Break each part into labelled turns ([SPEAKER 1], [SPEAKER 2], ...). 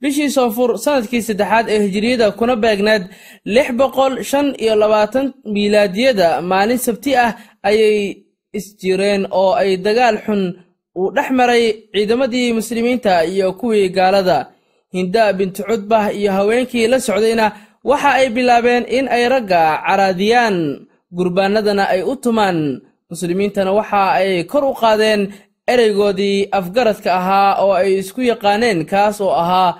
[SPEAKER 1] bishii soonfur sannadkii saddexaad ee hijiriyada kuna beegneed lix boqol shan iyo labaatan miilaadiyada maalin sabti ah ayay isjireen oo ay dagaal xun uu dhex maray ciidamadii muslimiinta iyo kuwii gaalada. Hinda bintu cudbah iyo haweenkii la socdayna waxa ay bilaabeen in ay ragga caraadiyaan. Gurbaanadana ay u tumaan. Muslimiintana waxa ay kor u qaadeen ereygoodii afgaradka ahaa oo ay isku yaqaaneen kaas oo ahaa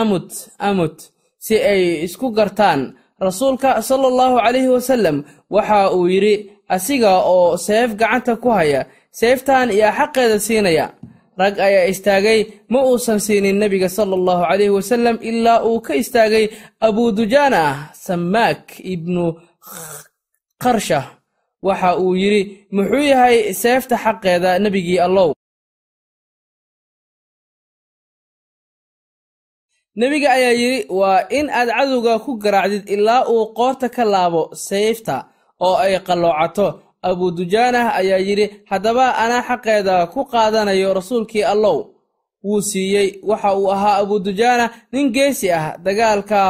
[SPEAKER 1] amut amut si ay isku gartaan. Rasuulka sala allahu calayhi wasallam waxa uu yidhi asiga oo seef gacanta ku haya seeftan yaa xaqeeda siinaya. Rag ayaa istaagay ma uusan siinin nebiga sala allahu calayhi wasallam ilaa uu ka istaagay abudujaana samaak ibnu qarsha waxa uu yidhi muxuu yahay seefta xaqeeda nebigii allow nebiga ayaa yidhi waa in aad cadowga ku garaacdid ilaa uu qoorta ka laabo seefta oo ay qalloocato. Abudujaanah ayaa yidhi haddaba anaa xaqeeda ku qaadanayo rasuulkii allow wuu siiyey. Waxa uu ahaa abudujaana nin geesi ah dagaalka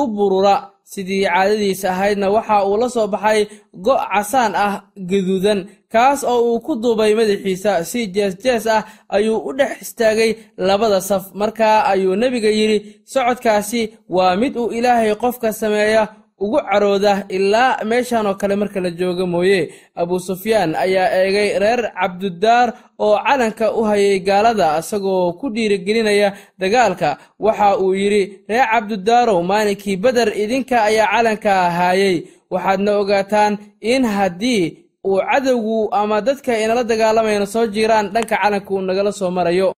[SPEAKER 1] u burura sidii caadadiisa ahaydna waxa uu la soo baxay go' casaan ah gaduudan kaas oo uu ku duubay madaxiisa. Si jees-jees ah ayuu u dhex istaagay labada saf. Markaa ayuu nebiga yidhi socodkaasi waa mid uu ilaahay qofka sameeya ugu carooda ilaa meeshan oo kale marka la jooga mooye abu sufyaan ayaa eegay reer cabdudaar oo calanka u hayay gaalada isagoo ku dhiirigelinaya dagaalka. Waxa uu yidhi reer cabdudaarow maalinkii beder idinka ayaa calanka haayay waxaadna ogaataan in haddii uu cadowgu ama dadka inala dagaalamayna soo jiiraan dhanka calanka uu nagala soo marayo.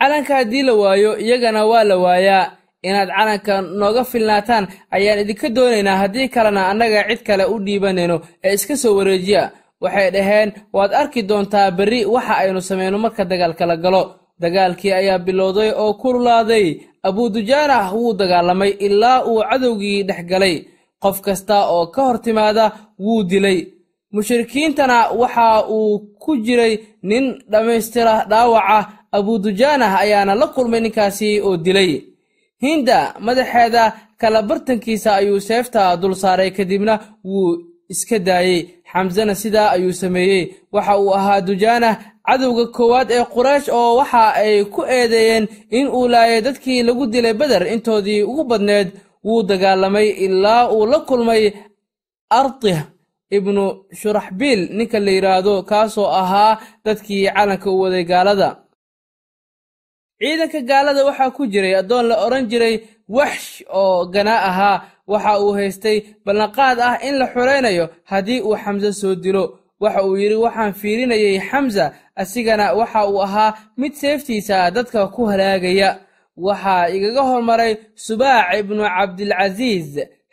[SPEAKER 1] Calanka haddii la waayo iyagana waa la waayaa inaad calanka nooga filnaataan ayaan idinka doonaynaa haddii kalena annaga cid kale u dhiibanayno ee iska soo wareejiya. Waxay dhaheen waad arki doontaa berri waxa aynu samayno marka dagaalka la galo. Dagaalkii ayaa bilowday oo kululaaday. Abudujaanah wuu dagaalamay ilaa uu cadowgii dhex galay. Qof kasta oo ka hor timaada wuu dilay. Mushrikiintana waxa uu ku jiray nin dhammaystira dhaawaca. Abudujaanah ayaana la kulmay ninkaasi oo dilay hinda madaxeeda kala bartankiisa ayuu seefta dul saaray kadibna wuu iska daayey. Xamsena sidaa ayuu sameeyey. Waxa uu ahaa dujaanah cadowga koowaad ee quraysh oo waxa ay ku eedeeyeen in uu laayay dadkii lagu dilay beder intoodii ugu badneed wuu dagaalamay ilaa uu la kulmay artih ibnu shuraxbiil ninka la yidhaahdo kaasoo ahaa dadkii calanka u waday gaalada ciidanka gaalada waxaa ku jiray addoon la odhan jiray waxsh oo ganaa ahaa. Waxa uu haystay ballanqaad ah in la xuraynayo haddii uu xamse soo dilo. Waxa uu yidhi waxaan fiirinayay xamsa asigana waxa uu ahaa mid seeftiisa dadka ku halaagaya. Waxaa igaga hormaray subaac ibnu cabdilcasiis.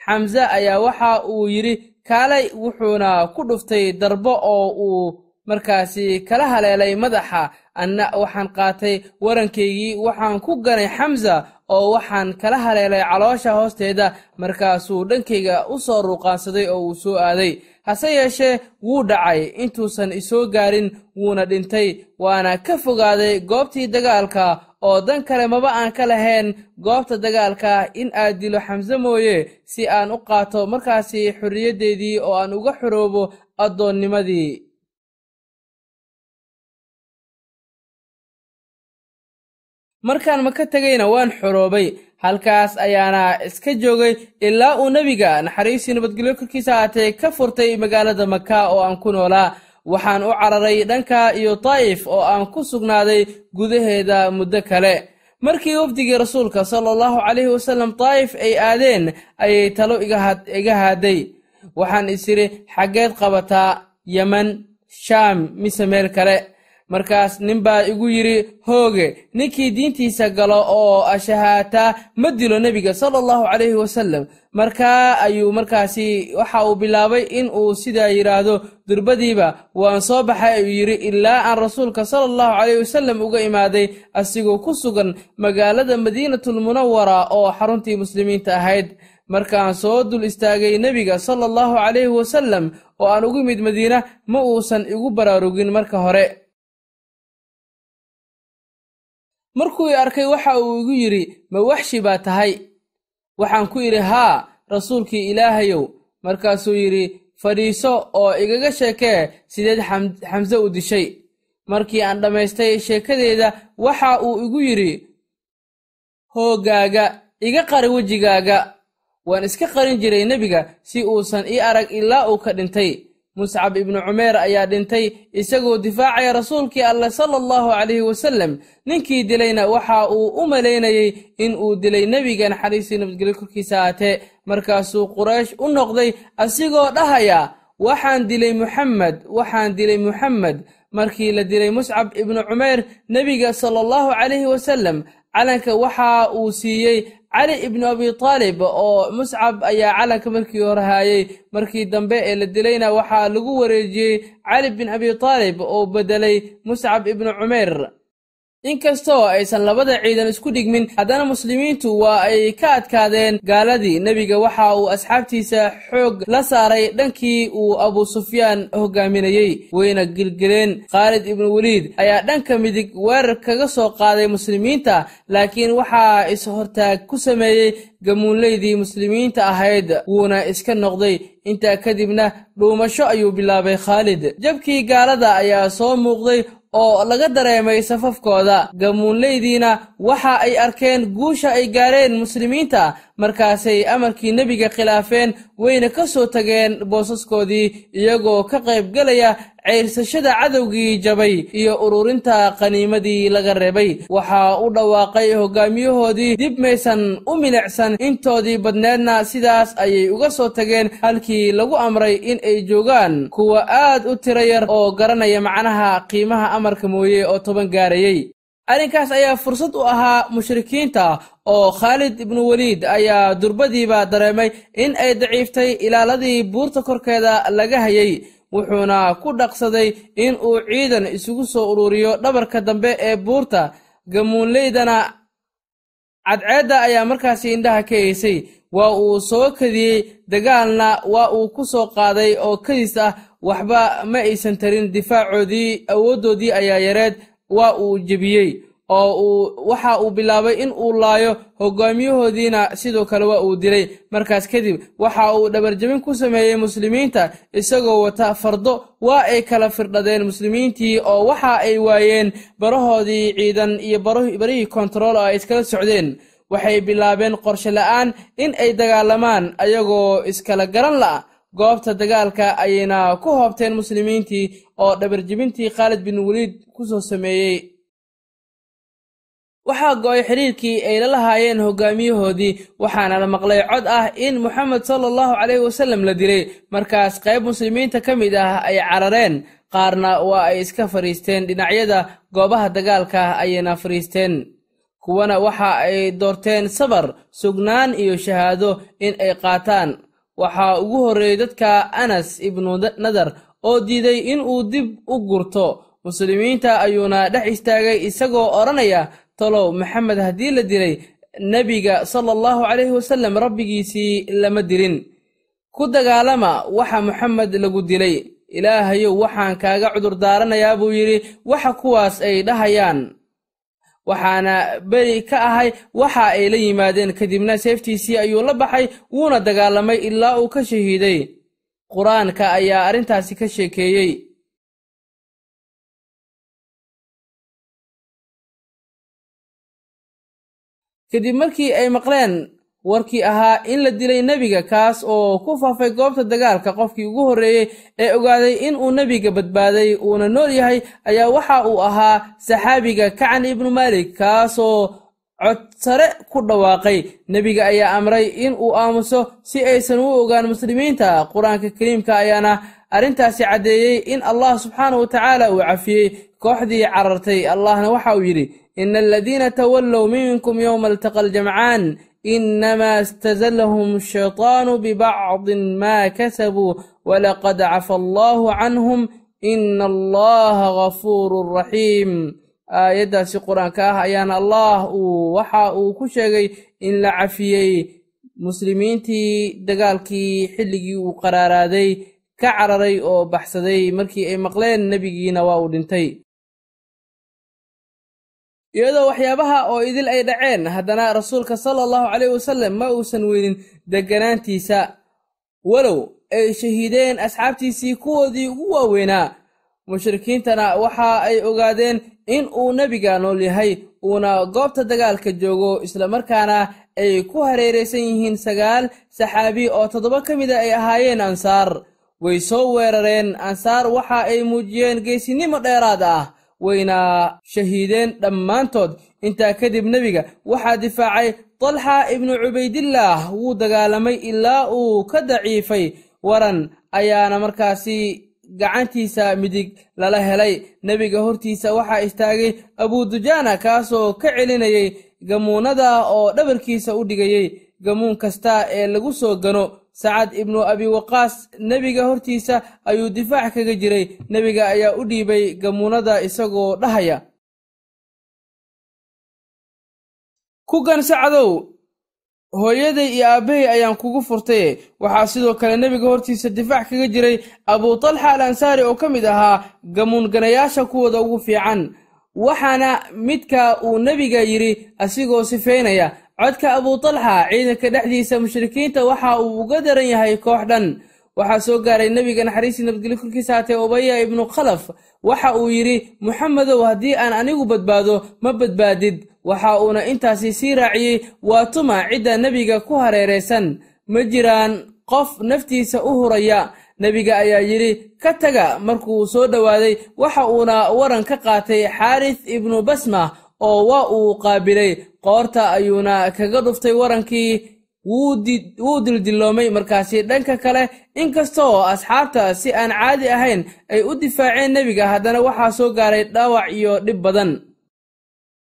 [SPEAKER 1] Xamse ayaa waxa uu yidhi kaalay wuxuuna ku dhuftay darbo oo uu markaasi kala haleelay madaxa anna waxaan qaatay warankaygii waxaan ku ganay xamsa oo waxaan kala haleelay caloosha hoosteeda markaasuu dhankayga u soo ruuqaansaday oo uu soo aaday. Hase yeeshee wuu dhacay. Intuusan isoo gaarin wuuna dhintay. Waana ka fogaaday goobtii dagaalka oo dan kale maba aan ka lahayn goobta dagaalka in aad dilo xamse mooye si aan u qaato markaasi xorriyaddeedii oo aan uga xoroobo addoonnimadii markaan maka tegayna waan xoroobay. Halkaas ayaana iska joogay ilaa uu nebiga naxariistii nabadgelyo korkiisa ahaatee ka furtay magaalada maka oo aan ku noolaa. Waxaan u cararay dhanka iyo daa'if oo aan ku sugnaaday gudaheeda muddo kale. Markii wafdigii rasuulka sala allahu calayhi wasallam daa'if ay aadeen ayay talo iga haaday. Waxaan is idhi xaggeed qabataa yeman shaam mise meel kale markaas nin baa igu yidhi hooge ninkii diintiisa galo oo ashahaataa ma dilo nebiga sala allahu calayhi wasallam. Markaa ayuu markaasi waxa uu bilaabay in uu sidaa yidhaahdo durbadiiba waan soo baxay ayuu yidhi ilaa aan rasuulka sala allahu calayhi wasallam uga imaaday asigoo ku sugan magaalada madiinatulmunawara oo xaruntii muslimiinta ahayd. Markaan soo dul istaagay nebiga sala allahu calayhi wasallam oo aan ugu imid madiina ma uusan igu baraarugin marka hore markuu i arkay waxa uu igu yidhi ma waxshi baa tahay? Waxaan ku idhi haa rasuulkii ilaahayow. Markaasuu yidhi fadhiiso oo igaga sheekee sideed xamse u dishay. Markii aan dhammaystay sheekadeeda waxa uu igu yidhi hooggaaga iga qari wejigaaga. Waan iska qarin jiray nebiga si uusan ii arag ilaa uu ka dhintay muscab ibnu cumeer ayaa dhintay isagoo difaacaya rasuulkii alleh sala allahu calayhi wasallam. Ninkii dilayna waxa uu u malaynayey in uu dilay nebiga naxariistii nabadgelyo korkiisa aatee markaasuu quraysh u noqday asigoo dhahaya waxaan dilay muxammed waxaan dilay muxammed markii la dilay muscab ibnu cumeer nebiga sala allahu calayhi wasallam calanka waxa uu siiyey cali ibnu abi taalib oo muscab ayaa calanka markii hore haayey markii dambe ee la dilayna waxaa lagu wareejiyey cali bin abi taalib oo beddelay muscab ibnu cumeer inkastoo aysan labada ciidan isku dhigmin haddana muslimiintu waa ay ka adkaadeen gaaladii. Nebiga waxa uu asxaabtiisa xoog la saaray dhankii uu abu sufyaan hogaaminayey wayna gilgeleen khaalid ibnu weliid ayaa dhanka midig weerar kaga soo qaaday muslimiinta laakiin waxaa is-hortaag ku sameeyey gamuunleydii muslimiinta ahayd wuuna iska noqday. Intaa kadibna dhuumasho ayuu bilaabay khaalid. Jabkii gaalada ayaa soo muuqday oo laga dareemay safafkooda. Gamuunleydiina waxa ay arkeen guusha ay gaareen muslimiinta markaasay amarkii nebiga khilaafeen wayna ka soo tageen boosaskoodii iyagoo ka qaybgelaya ceyrsashada cadowgii jabay iyo ururinta qaniimadii laga reebay. Waxaa u dhawaaqay hogaamiyahoodii dib maysan u milicsan intoodii badneedna sidaas ayay uga soo tageen halkii lagu amray in ay joogaan. Kuwa aad u tiro yar oo garanaya macnaha qiimaha amarka mooye oo toban gaarayey arrinkaas ayaa fursad u ahaa mushrikiinta oo khaalid ibnu weliid ayaa durbadiiba dareemay in ay daciiftay ilaaladii buurta korkeeda laga hayay wuxuuna ku dhaqsaday in uu ciidan isugu soo ururiyo dhabarka dambe ee buurta. Gamuunleydana cadceedda ayaa markaasi indhaha ka eysay waa uu soo kadiyey dagaalna waa uu ku soo qaaday oo kadis ah waxba ma aysan tarin difaacoodii awooddoodii ayaa yareed waa uu jebiyey oo uu waxa uu bilaabay in uu laayo hogaamiyahoodiina sidoo kale waa uu dilay. Markaas kadib waxa uu dhabarjabin ku sameeyey muslimiinta isagoo wata fardo. Waa ay kala firdhadeen muslimiintii oo waxa ay waayeen barahoodii ciidan iyo barihii kontarool oo ay iskala socdeen. Waxay bilaabeen qorshe la'aan in ay dagaalamaan ayagoo iskala garan la'a goobta dagaalka ayayna ku hoobteen muslimiintii oo dhabarjebintii khaalid bin weliid ku soo sameeyey. Waxaa go'ay xidhiirkii ay la lahaayeen hogaamiyahoodii waxaana la maqlay cod ah in moxamed sala allahu caleyhi wasallam la dilay. Markaas qayb muslimiinta ka mid ah ay carareen qaarna waa ay iska fadhiisteen dhinacyada goobaha dagaalka ayayna fadhiisteen kuwana waxa ay doorteen sabar sugnaan iyo shahaado in ay qaataan waxaa ugu horreeyey dadka anas ibnu nadar oo diiday in uu dib u gurto. Muslimiinta ayuuna dhex istaagay isagoo odhanaya talow maxamed haddii la dilay nebiga sala allahu calayhi wasallam rabbigiisii lama dilin. Ku dagaalama waxa moxamed lagu dilay. Ilaahayow waxaan kaaga cudur daaranayaa buu yidhi. Waxa kuwaas ay dhahayaan waxaana beri ka ahay waxa ay la yimaadeen kadibna seeftiisii ayuu la baxay wuuna dagaalamay ilaa uu ka shahiiday. Qur'aanka ayaa arrintaasi ka sheekeeyey. Kadib markii ay maqleen warkii ahaa in la dilay nebiga kaas oo ku faafay goobta dagaalka qofkii ugu horreeyey ee ogaaday in uu nebiga badbaaday uuna nool yahay ayaa waxa uu ahaa saxaabiga kacan ibnu maalik kaasoo cod sare ku dhawaaqay. Nebiga ayaa amray in uu aamuso si aysan u ogaan muslimiinta. Qur'aanka kariimka ayaana arrintaasi caddeeyey in allah subxaana wa tacaala uu cafiyey kooxdii carartay. Allahna waxa uu yidhi ina aladiina tawallow minkum yowma altaqa aljamcaan inamaa istazallahum ashaytaanu bibacdin maa kasabuu walaqad cafa allahu canhum ina allaha gafuurun raxiim aayaddaasi qur'aanka ah ayaana allah uu waxa uu ku sheegay in la cafiyey muslimiintii dagaalkii xilligii uu qaraaraaday ka cararay oo baxsaday markii ay maqleen nebigiina waa uu dhintay iyadoo waxyaabaha oo idil ay dhaceen haddana rasuulka sala allahu caleyhi wasallam ma uusan weynin degganaantiisa. Walow ay shahiideen asxaabtiisii kuwoodii ugu waaweynaa. Mushrikiintana waxa ay ogaadeen in uu nebiga nool yahay uuna goobta dagaalka joogo islamarkaana ay ku hareeraysan yihiin sagaal saxaabi oo toddoba ka mida ay ahaayeen ansaar. Way soo weerareen. Ansaar waxa ay muujiyeen geesinimo dheeraad ah wayna shahiideen dhammaantood. Intaa kadib nebiga waxaa difaacay talxa ibnu cubaydillaah wuu dagaalamay ilaa uu ka daciifay. Waran ayaana markaasi gacantiisa midig lala helay. Nebiga hortiisa waxaa istaagay abudujaana kaasoo ka celinayay gamuunada oo dhabarkiisa u dhigayey gamuun kasta ee lagu soo gano sacad ibnu abi waqaas nebiga hortiisa ayuu difaac kaga jiray. Nebiga ayaa u dhiibay gamuunada isagoo dhahaya. Ku gansacadow hooyaday iyo aabbahay ayaan kugu furtaye waxaa sidoo kale nebiga hortiisa difaac kaga jiray abuu talxa al ansaari oo ka mid ahaa gamuunganayaasha kuwooda ugu fiican. Waxaana midka uu nebiga yidhi asigoo sifeynaya codka abuu talxa ciidanka dhexdiisa mushrikiinta waxa uu uga daran yahay koox dhan. Waxaa soo gaaray nebiga naxariistii nabadgelyo korkiisa haatee ubaya ibnu khalaf. Waxa uu yidhi muxamedow haddii aan anigu badbaado ma badbaadid. Waxa uuna intaasi sii raaciyey waa tuma cidda nebiga ku hareeraysan. Ma jiraan qof naftiisa u huraya. Nebiga ayaa yidhi ka taga markuu soo dhowaaday waxa uuna waran ka qaatay xaaris ibnu basma oo waa uu qaabilay. Qoorta ayuuna kaga dhuftay warankii. Wuu dildilloomay markaasi. Dhanka kale inkastoo asxaabta si aan caadi ahayn ay u difaaceen nebiga haddana waxaa soo gaaray dhaawac iyo dhib badan.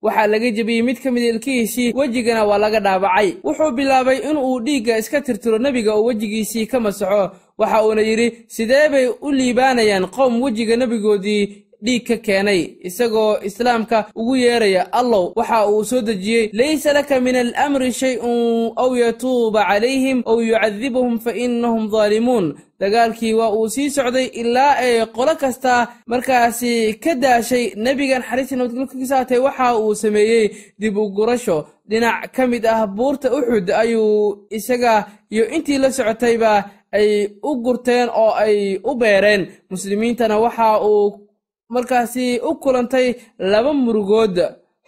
[SPEAKER 1] Waxaa laga jebiyey mid ka mid ilkihiisii wejigana waa laga dhaabacay. Wuxuu bilaabay inuu dhiigga iska tirtiro nebiga oo wejigiisii ka masaxo waxa uuna yidhi sidee bay u liibaanayaan qowm wejiga nebigoodii dhiig ka keenay isagoo islaamka ugu yeeraya allow waxa uu soo dejiyey. Laysa laka min alamri shay-un aw yatuuba calayhim aw yucadibahum fa innahum daalimuun dagaalkii waa uu sii socday ilaa ay qolo kasta markaasi ka daashay nebiga naxariistii nabadgelkiisa haatee waxa uu sameeyey dib u gurasho. Dhinac ka mid ah buurta uxud ayuu isaga iyo intii la socotayba ay u gurteen oo ay u beereen. Muslimiintana waxa uu markaasi u kulantay laba murugood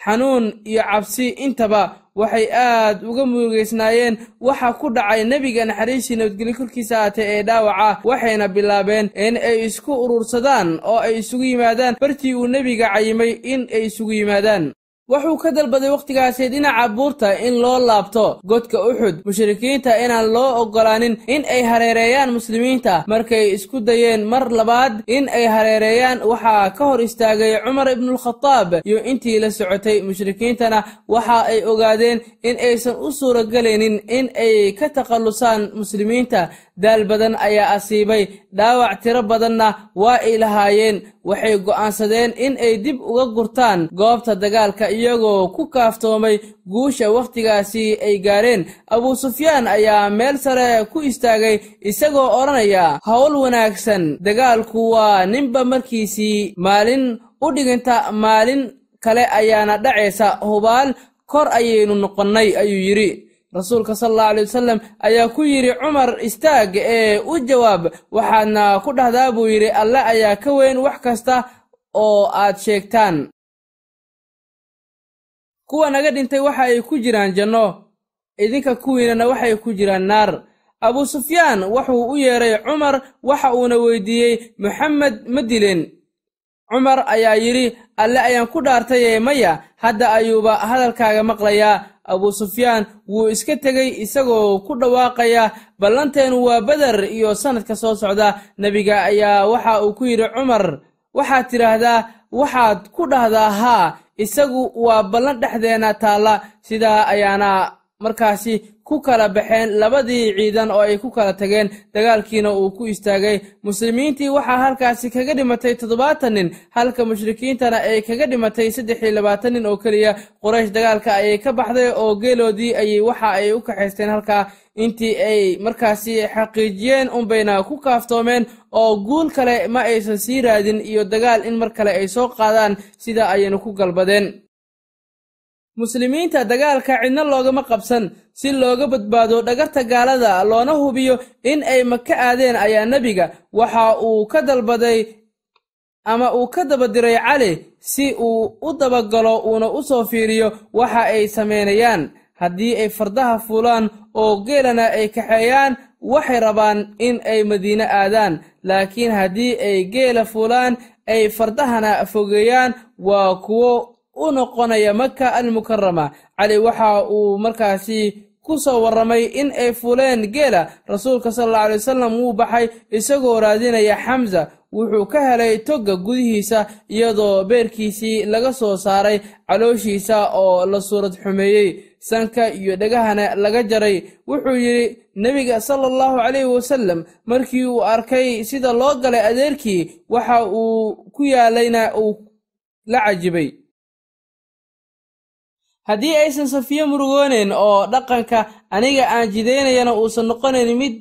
[SPEAKER 1] xanuun iyo cabsi. Intaba waxay aad uga murugaysnaayeen. Waxa ku dhacay nebiga naxariistii nabadgelyo korkiisa haatee ee dhaawaca waxayna bilaabeen in ay isku urursadaan oo ay isugu yimaadaan. Bartii uu nebiga cayimay in ay isugu yimaadaan wuxuu ka dalbaday wakhtigaasi dhinaca buurta in loo laabto godka uxud mushrikiinta inaan loo oggolaanin in ay hareereeyaan muslimiinta. Markay isku dayeen mar labaad in ay hareereeyaan waxaa ka hor istaagay cumar ibnualkhadaab iyo intii la socotay mushrikiintana waxa ay ogaadeen in aysan u suuragelaynin in ay ka takhallusaan muslimiinta daal badan ayaa asiibay. Dhaawac tiro badanna waa ay lahaayeen. Waxay go'aansadeen in ay dib uga gurtaan goobta dagaalka iyagoo ku kaaftoomay guusha wakhtigaasi ay gaareen. Abuu sufyaan ayaa meel sare ku istaagay isagoo odhanaya howl wanaagsan dagaalku waa ninba markiisii maalin u dhiginta maalin kale ayaana dhacaysa. Hubaal kor ayaynu noqonnay ayuu yidhi rasuulka sala allahu alay wasalam ayaa ku yidhi cumar istaag ee u jawaab. Waxaadna ku dhahdaa buu yidhi alle ayaa ka weyn wax kasta oo aad sheegtaan. Kuwa naga dhintay waxa ay ku jiraan janno idinka kuwiinana waxay ku jiraan naar. Abuu sufyaan wuxuu u yeedhay cumar waxa uuna weydiiyey moxamed ma dileen cumar ayaa yidhi alle ayaan ku dhaartayee maya? Hadda ayuuba hadalkaaga maqlayaa abuu sufyaan. Wuu iska tegey isagoo ku dhawaaqaya ballanteenu waa beder iyo sannadka soo socda. Nebiga ayaa waxa uu ku yidhi cumar waxaad tidhaahdaa waxaad ku dhahdaa haa isagu waa ballan dhexdeenna taalla. Sidaa ayaana markaasi ku kala baxeen labadii ciidan oo ay ku kala tageen. Dagaalkiina uu ku istaagay muslimiintii waxaa halkaasi kaga dhimatay toddobaatan nin halka mushrikiintana ay kaga dhimatay saddex iyo labaatan nin oo keliya. Qoraysh dagaalka ayay ka baxday oo geeloodii ayay waxa ay u kaxaysteen halkaa. Intii ay markaasi xaqiijiyeen unbayna ku kaaftoomeen oo guul kale ma aysan sii raadin iyo dagaal in mar kale ay soo qaadaan sida ayaynu ku galbadeen muslimiinta dagaalka cidna loogama qabsan. Si looga badbaado dhagarta gaalada loona hubiyo in ay maka aadeen ayaa nebiga waxa uu ka dalbaday ama uu ka dabadiray cali si uu u dabagalo uuna u soo fiiriyo waxa ay samaynayaan haddii ay fardaha fuulaan oo geelana ay kaxeeyaan waxay rabaan in ay madiine aadaan. Laakiin haddii ay geela fuulaan ay fardahana fogeeyaan waa kuwo u noqonaya maka almukarama cali waxa uu markaasi ku soo warramay in ay fuuleen geela. Rasuulka sal alla alay wasalam wuu baxay isagoo raadinaya xamsa wuxuu ka helay togga gudihiisa iyadoo beerkiisii laga soo saaray calooshiisa oo la suurad xumeeyey. Sanka iyo dhegahana laga jaray. Wuxuu yidhi nebiga sala allahu calayhi wasalam markii uu arkay sida loo galay adeerkii waxa uu ku yaalayna uu la cajibay haddii aysan safiyo murugoonayn oo dhaqanka aniga aan jidaynayana uusan noqonayn mid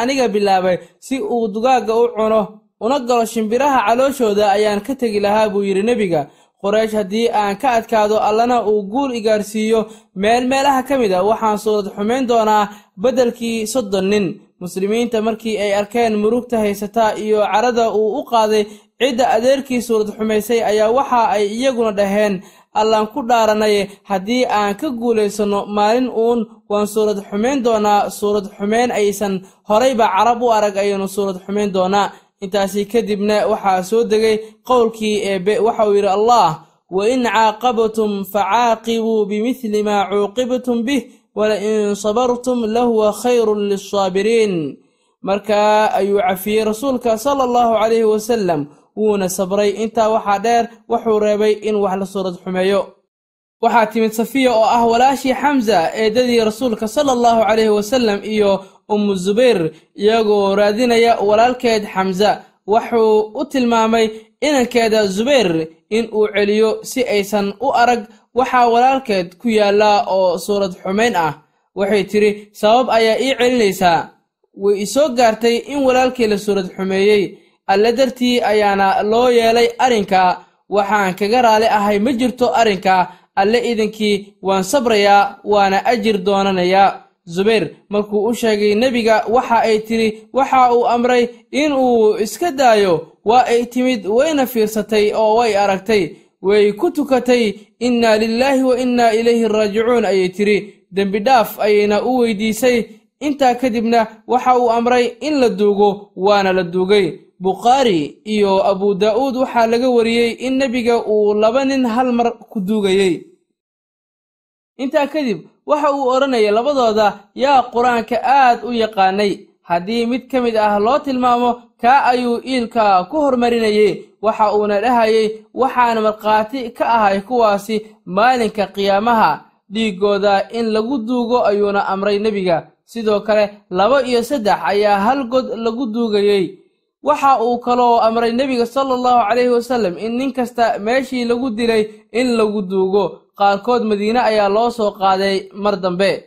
[SPEAKER 1] aniga bilaabay si uu dugaagga u cuno una galo shimbiraha calooshooda ayaan ka tegi lahaa buu yidhi nebiga. Qoraysh haddii aan ka adkaado allana uu guul igaarsiiyo meel meelaha ka mid a waxaan suurad xumayn doonaa beddelkii soddon nin. Muslimiinta markii ay arkeen murugta haysata iyo carada uu u qaaday cidda adeerkii suurad xumaysay ayaa waxa ay iyaguna dhaheen allaan ku dhaaranay haddii aan ka guulaysanno maalin uun waan suurad xumayn doonaa. Suurad xumayn aysan horayba carab u arag ayaynu suurad xumayn doonaa. Intaasi kadibna waxaa soo degay qowlkii eebbe waxauu yidhi allah wa in caaqabtum facaaqibuu bimidli maa cuuqibtum bih walain sabartum lahuwa khayrun lisaabiriin markaa ayuu cafiyey rasuulka sala allahu calayhi wasalam wuuna sabray. Intaa waxaa dheer wuxuu reebay in wax la suurad xumeeyo waxaa timid safiya oo ah walaashii xamsa eedadii rasuulka sala allahu calayhi wasalam iyo ummu zubayr iyagoo raadinaya walaalkeed xamsa wuxuu u tilmaamay inankeeda zubayr in uu celiyo si aysan u arag waxaa walaalkeed ku yaallaa oo suurad xumayn ah. Waxay tidhi sabab ayaa ii celinaysaa way isoo gaartay in walaalkii la suurad xumeeyey alle dartii ayaana loo yeelay arrinka waxaan kaga raali ahay ma jirto arrinka. Alle idinkii waan sabrayaa waana ajir doonanayaa zubayr markuu u sheegay nebiga waxa ay tidhi waxa uu amray in uu iska daayo waa ay timid wayna fiirsatay oo way aragtay. Way ku tukatay innaa lilaahi wa innaa ilayhi raajicuun ayay tidhi. Dembi dhaaf ayayna u weydiisay. Intaa kadibna waxa uu amray in la duugo waana la duugay bukhaari iyo abu daa'uud waxaa laga wariyey in nebiga uu laba nin hal mar ku duugayey intaa kadib waxa uu odhanayay labadooda yaa qur'aanka aad u yaqaanay. Haddii mid ka mid ah loo tilmaamo kaa ayuu iilka ku hormarinayey waxa uuna dhahayay waxaan markhaati ka ahay kuwaasi maalinka qiyaamaha. Dhiiggooda in lagu duugo ayuuna amray nebiga. Sidoo kale laba iyo saddex ayaa hal god lagu duugayey waxa uu kaloo amray nebiga sala allahu calayhi wasallam in nin kasta meeshii lagu dilay in lagu duugo. Qaarkood madiine ayaa loo soo qaaday mar dambe.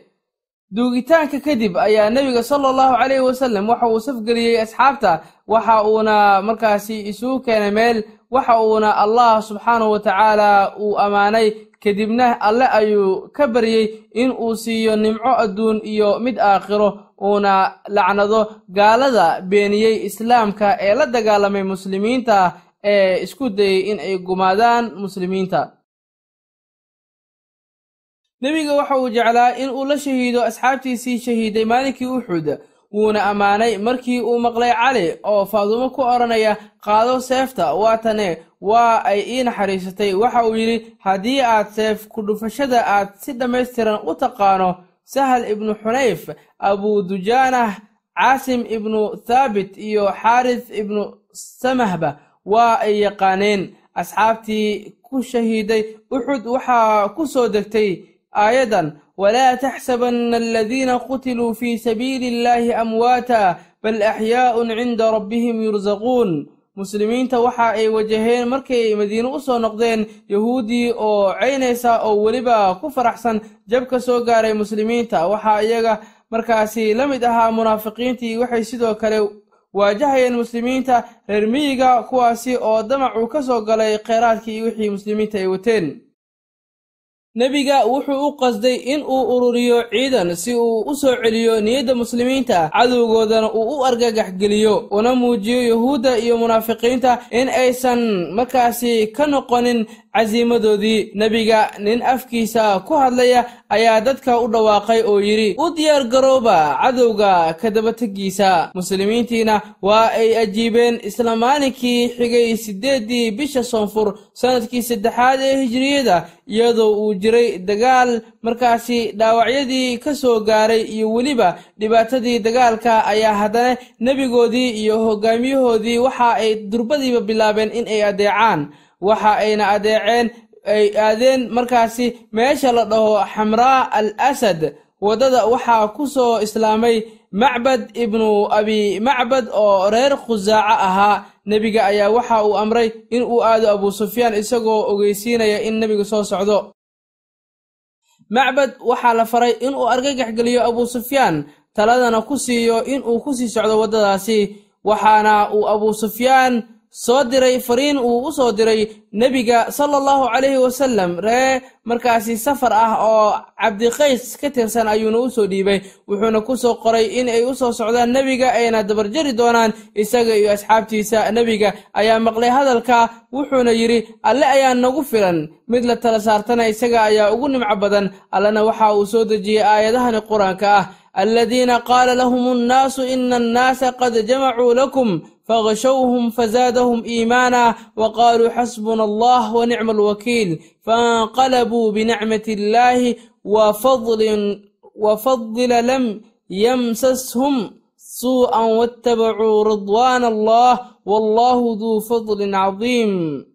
[SPEAKER 1] Duugitaanka kadib ayaa nebiga sala allahu calayhi wasallam waxa uu safgeliyey asxaabta. Waxa uuna markaasi isugu keenay meel. Waxa uuna allah subxaanahu wa tacaala uu ammaanay kadibna alle ayuu ka baryey in uu siiyo nimco adduun iyo mid aakhiro uuna lacnado gaalada beeniyey islaamka ee la dagaalamay muslimiinta ee isku dayey in ay gumaadaan muslimiinta. Nebiga waxa uu jeclaa in uu la shahiido asxaabtiisii shahiiday maalinkii uxud wuuna ammaanay. Markii uu maqlay cali oo faadumo ku odhanaya qaado seefta waatane waa ay ii naxariisatay. Waxa uu yidhi haddii aad seef ku-dhufashada aad si dhammaystiran u taqaano sahal ibnu xunayf abu dujaanah caasim ibnu thaabit iyo xaaris ibnu samahba waa ay yaqaaneen. Asxaabtii ku shahiiday uxud waxaa ku soo degtay aayadan walaa taxsabanna aladiina qutiluu fii sabiili illaahi amwaata bal axyaa'un cinda rabbihim yursaquun muslimiinta waxa ay wajaheen markay madiine u soo noqdeen yahuuddii oo ceynaysa oo weliba ku faraxsan jab ka soo gaaray muslimiinta waxaa iyaga markaasi la mid ahaa munaafiqiintii waxay sidoo kale waajahayeen muslimiinta reer miyiga kuwaasi oo damacu ka soo galay kheyraadkii wixii muslimiinta ay wateen nebiga wuxuu u qasday in uu ururiyo ciidan si uu u soo celiyo niyadda muslimiinta cadowgoodana uu u argagax geliyo. Una muujiyo yuhuudda iyo munaafiqiinta in aysan markaasi ka noqonin casiimadoodii nebiga nin afkiisa ku hadlaya ayaa dadka u dhawaaqay oo yidhi u diyaar garooba cadowga ka dabategiisa muslimiintiina waa ay ajiibeen isla maalinkii xigay siddeeddii bisha soonfur sannadkii saddexaad ee hijiriyada iyadoo uu jiray dagaal markaasi dhaawacyadii ka soo gaaray iyo weliba dhibaatadii dagaalka ayaa haddana nebigoodii iyo hogaamiyahoodii waxa ay durbadiiba bilaabeen in ay adeecaan waxa ayna adeeceen ay aadeen markaasi meesha la dhaho xamraa al asad waddada waxaa ku soo islaamay macbad ibnu abi macbad oo reer khusaaco ahaa. Nebiga ayaa waxa uu amray in uu aado abuu sufyaan isagoo ogeysiinaya in nebiga soo socdo. Macbad waxaa la faray inuu argagax geliyo abuu sufyaan taladana ku siiyo inuu ku sii socdo waddadaasi waxaana uu abuu sufyaan soo diray fariin uu u soo diray nebiga sala allahu calayhi wasalam ree markaasi safar ah oo cabdiqays ka tirsan ayuuna u soo dhiibay. Wuxuuna ku soo qoray in ay u soo socdaan nebiga ayna dabarjari doonaan isaga iyo asxaabtiisa. Nebiga ayaa maqlay hadalka wuxuuna yidhi alle ayaa nagu filan. Mid la tala saartana isaga ayaa ugu nimco badan. Allena waxa uu soo dejiyey aayadahani qur'aanka ah. Aladiina qaala lahum annaasu ina annaasa qad jamacuu lakum فغشوهم فزادهم إيمانا وقالوا حسبنا الله ونعم الوكيل فانقلبوا بنعمة الله وفضل وفضل لم يمسسهم سوءا واتبعوا رضوان الله والله ذو فضل عظيم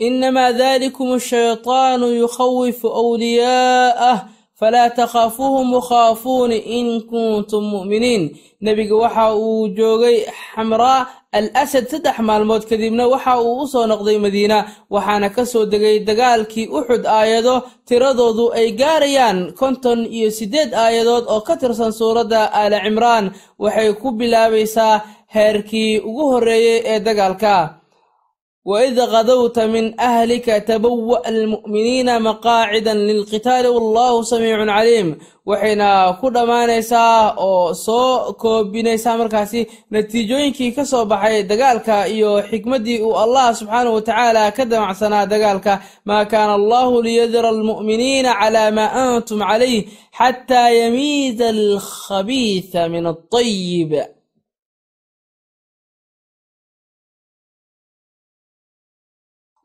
[SPEAKER 1] إنما ذلكم الشيطان يخوف أولياءه falaa takhaafuuhum wakhaafuuni in kuntum mu'miniin nebiga waxa uu joogay xamraa al asad saddex maalmood kadibna waxa uu u soo noqday madiina waxaana ka soo degay dagaalkii uxud aayado tiradoodu ay gaarayaan konton iyo siddeed aayadood oo ka tirsan suuradda aali cimraan waxay ku bilaabaysaa heerkii ugu horreeyey ee dagaalka وإذ غدوت من أهلك تبوأ المؤمنين مقاعدا للقتال والله سميع عليم waxayna ku dhammaanaysaa oo soo koobinaysaa markaasi natiijooyinkii ka soo baxay dagaalka iyo xikmaddii uu allah subxaanahu wa tacaala ka damacsanaa dagaalka maa kaana allahu liyadira almu'miniina calaa maa antum calayh xataa yamiiza alkhabiisa min altayib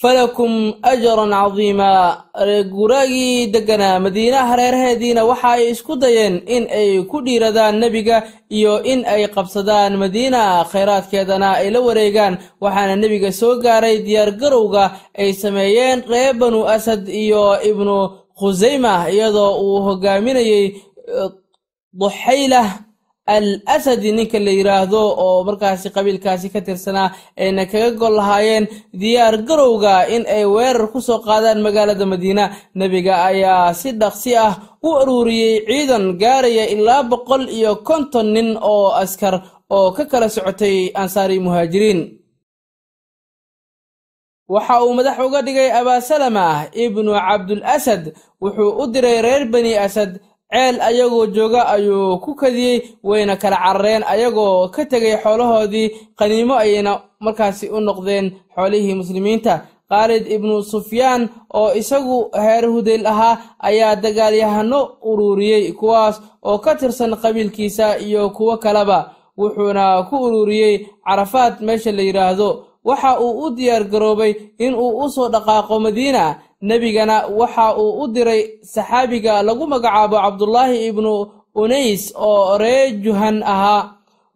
[SPEAKER 1] falakum ajaran cadiimaa guraagii degganaa madiinaha reeraheediina waxa ay isku dayeen in ay ku dhiiradaan nebiga iyo in ay qabsadaan madiina. Khayraadkeedana ay la wareegaan waxaana nebiga soo gaaray diyaargarowga ay sameeyeen reer banu asad iyo ibnu khusayma iyadoo uu hogaaminayey duxaylah al asadi ninka la yidhaahdo oo markaasi qabiilkaasi ka tirsanaa ayna kaga gol lahaayeen diyaar garowga in ay weerar ku soo qaadaan magaalada madiina. Nebiga ayaa si dhaqsi ah u aruuriyey ciidan gaaraya ilaa boqol iyo konton nin oo askar oo ka kala socotay ansaari muhaajiriin. Waxa uu madax uga dhigay abaasalama ibnu cabdul asad wuxuu u diray reer bani asad ceel ayagoo jooga ayuu ku kadiyey wayna kala carareen ayagoo ka tegay xoolahoodii qaniimo ayayna markaasi u noqdeen xoolihii muslimiinta. Khaalid ibnu sufyaan oo isagu heer hudayl ahaa ayaa dagaalyahano ururiyey kuwaas oo ka tirsan qabiilkiisa iyo kuwo kaleba. Wuxuuna ku ururiyey carafaad meesha la yidhaahdo waxa uu u diyaar garoobay in uu u soo dhaqaaqo madiina. Nebigana waxa uu u diray saxaabiga lagu magacaabo cabdullaahi ibnu unays oo ree juhan ahaa.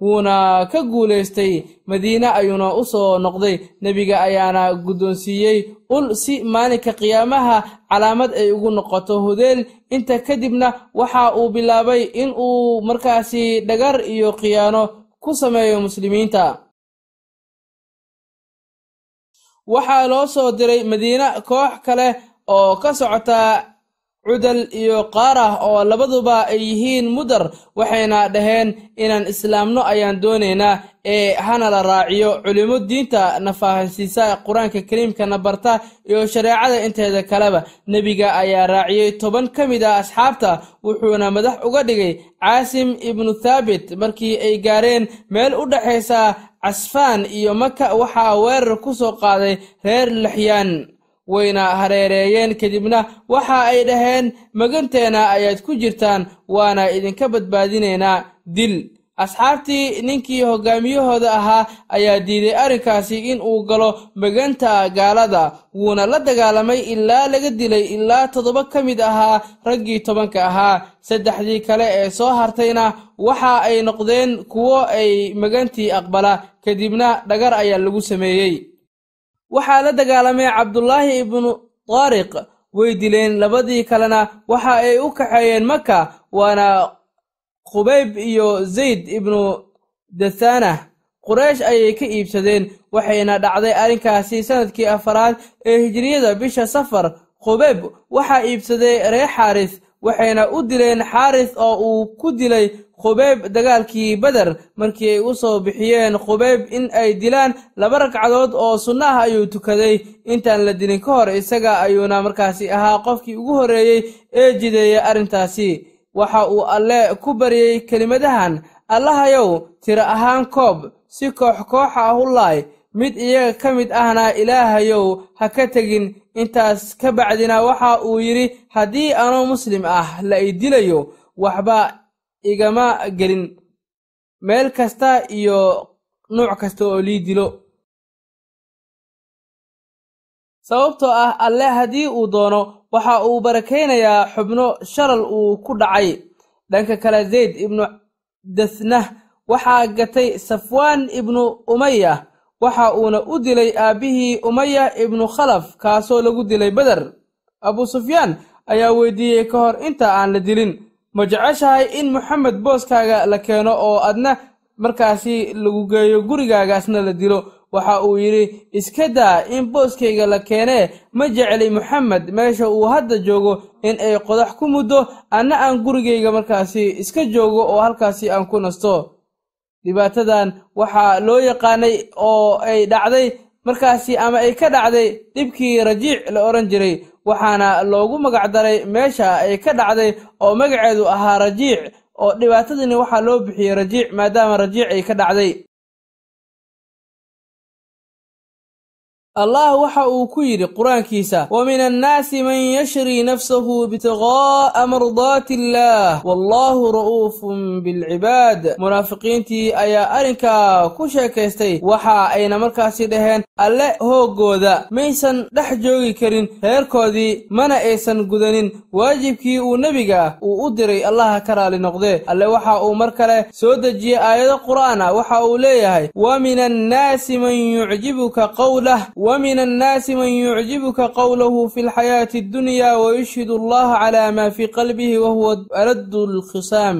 [SPEAKER 1] Wuuna ka guulaystay madiine ayuuna u soo noqday. Nebiga ayaana guddoonsiiyey ul si maalinka qiyaamaha calaamad ay ugu noqoto hudeel inta kadibna waxa uu bilaabay in uu markaasi dhagar iyo khiyaano ku sameeyo muslimiinta waxaa loo soo diray madiine koox kale oo ka socota cudal iyo qaarah oo labaduba ay yihiin mudar waxayna dhaheen inaan islaamno ayaan doonaynaa ee hana la raaciyo. Culimmo diinta na faahasiisa qur'aanka kariimkana barta iyo shareecada inteeda kaleba nebiga ayaa raaciyey toban ka mid ah asxaabta wuxuuna madax uga dhigay caasim ibnu thaabit markii ay gaareen meel u dhexaysa casfaan iyo maka waxaa weerar ku soo qaaday reer lixyaan wayna hareereeyeen kadibna waxa ay dhaheen maganteena ayaad ku jirtaan waana idinka badbaadinaynaa dil asxaabtii ninkii hoggaamiyahooda ahaa ayaa diiday arrinkaasi in uu galo maganta gaalada wuuna la dagaalamay ilaa laga dilay ilaa toddoba ka mid ahaa raggii tobanka ahaa. Saddexdii kale ee soo hartayna waxa ay noqdeen kuwo ay magantii aqbala kadibna dhagar ayaa lagu sameeyey. Waxaa la dagaalamay cabdulaahi ibnu taariq way dileen labadii kalena waxa ay u kaxeeyeen maka waana khubayb iyo zayd ibnu dathanah quraysh ayay ka iibsadeen waxayna dhacday arrinkaasi sannadkii afaraad ee hijiriyada bisha safar. Khubayb waxaa iibsaday reer xaaris waxayna u dileen xaaris oo uu ku dilay khubayb dagaalkii beder markii ay u soo bixiyeen khubayb in ay dilaan laba ragcadood oo sunno ah ayuu tukaday. Intaan la dilin ka hor isaga ayuuna markaasi ahaa qofkii ugu horreeyey ee jideeya arrintaasi waxa uu alle ku baryey kelimadahan allahayow tiro ahaan koob si koox kooxa ah u laay mid iyaga ka mid ahna ilaahayow ha ka tegin. Intaas ka bacdina waxa uu yidhi haddii anoo muslim ah la i dilayo waxba igama gelin. Meel kasta iyo nuuc kasta oo lii dilo. Sababtoo ah alle haddii uu doono waxa uu barakaynayaa xubno sharal uu ku dhacay. Dhanka kale zayd ibnu dathnah waxaa gatay safwaan ibnu umaya waxa uuna u dilay aabbihii umaya ibnu khalaf kaasoo lagu dilay beder abu sufyaan ayaa weydiiyey ka hor inta aan la dilin ma jeceshahay in moxamed booskaaga la keeno oo adna markaasi lagu geeyo gurigaagaasna la dilo waxa uu yidhi iska daa in booskayga la keenee. Ma jecli moxamed meesha uu hadda joogo in ay qodax ku muddo anna aan gurigayga markaasi iska joogo oo halkaasi aan ku nasto. Dhibaatadan waxaa loo yaqaanay oo ay dhacday markaasi ama ay ka dhacday dhibkii rajiic la odhan jiray waxaana loogu magacdaray meesha ay ka dhacday oo magaceedu ahaa rajiic oo dhibaatadani waxaa loo bixiyey rajiic maadaama rajiic ay ka dhacday allah waxa uu ku yidhi qur'aankiisa wa min annaasi man yashrii nafsahu ibtiqaa'a mardaati illaah wallaahu ra'uufun bilcibaad. Munaafiqiintii ayaa arrinkaa ku sheekaystay waxa ayna markaasi dhaheen alle hooggooda maysan dhex joogi karin reerkoodii mana aysan gudanin. Waajibkii uu nebiga uu u diray allaha ka raali noqdee alle waxa uu mar kale soo dejiyey aayado qur'aana waxa uu leeyahay wa min annaasi man yucjibuka qawlah ومن الناس من يعجبك قوله في الحياة الدنيا ويشهد الله على ما في قلبه وهو ألد الخصام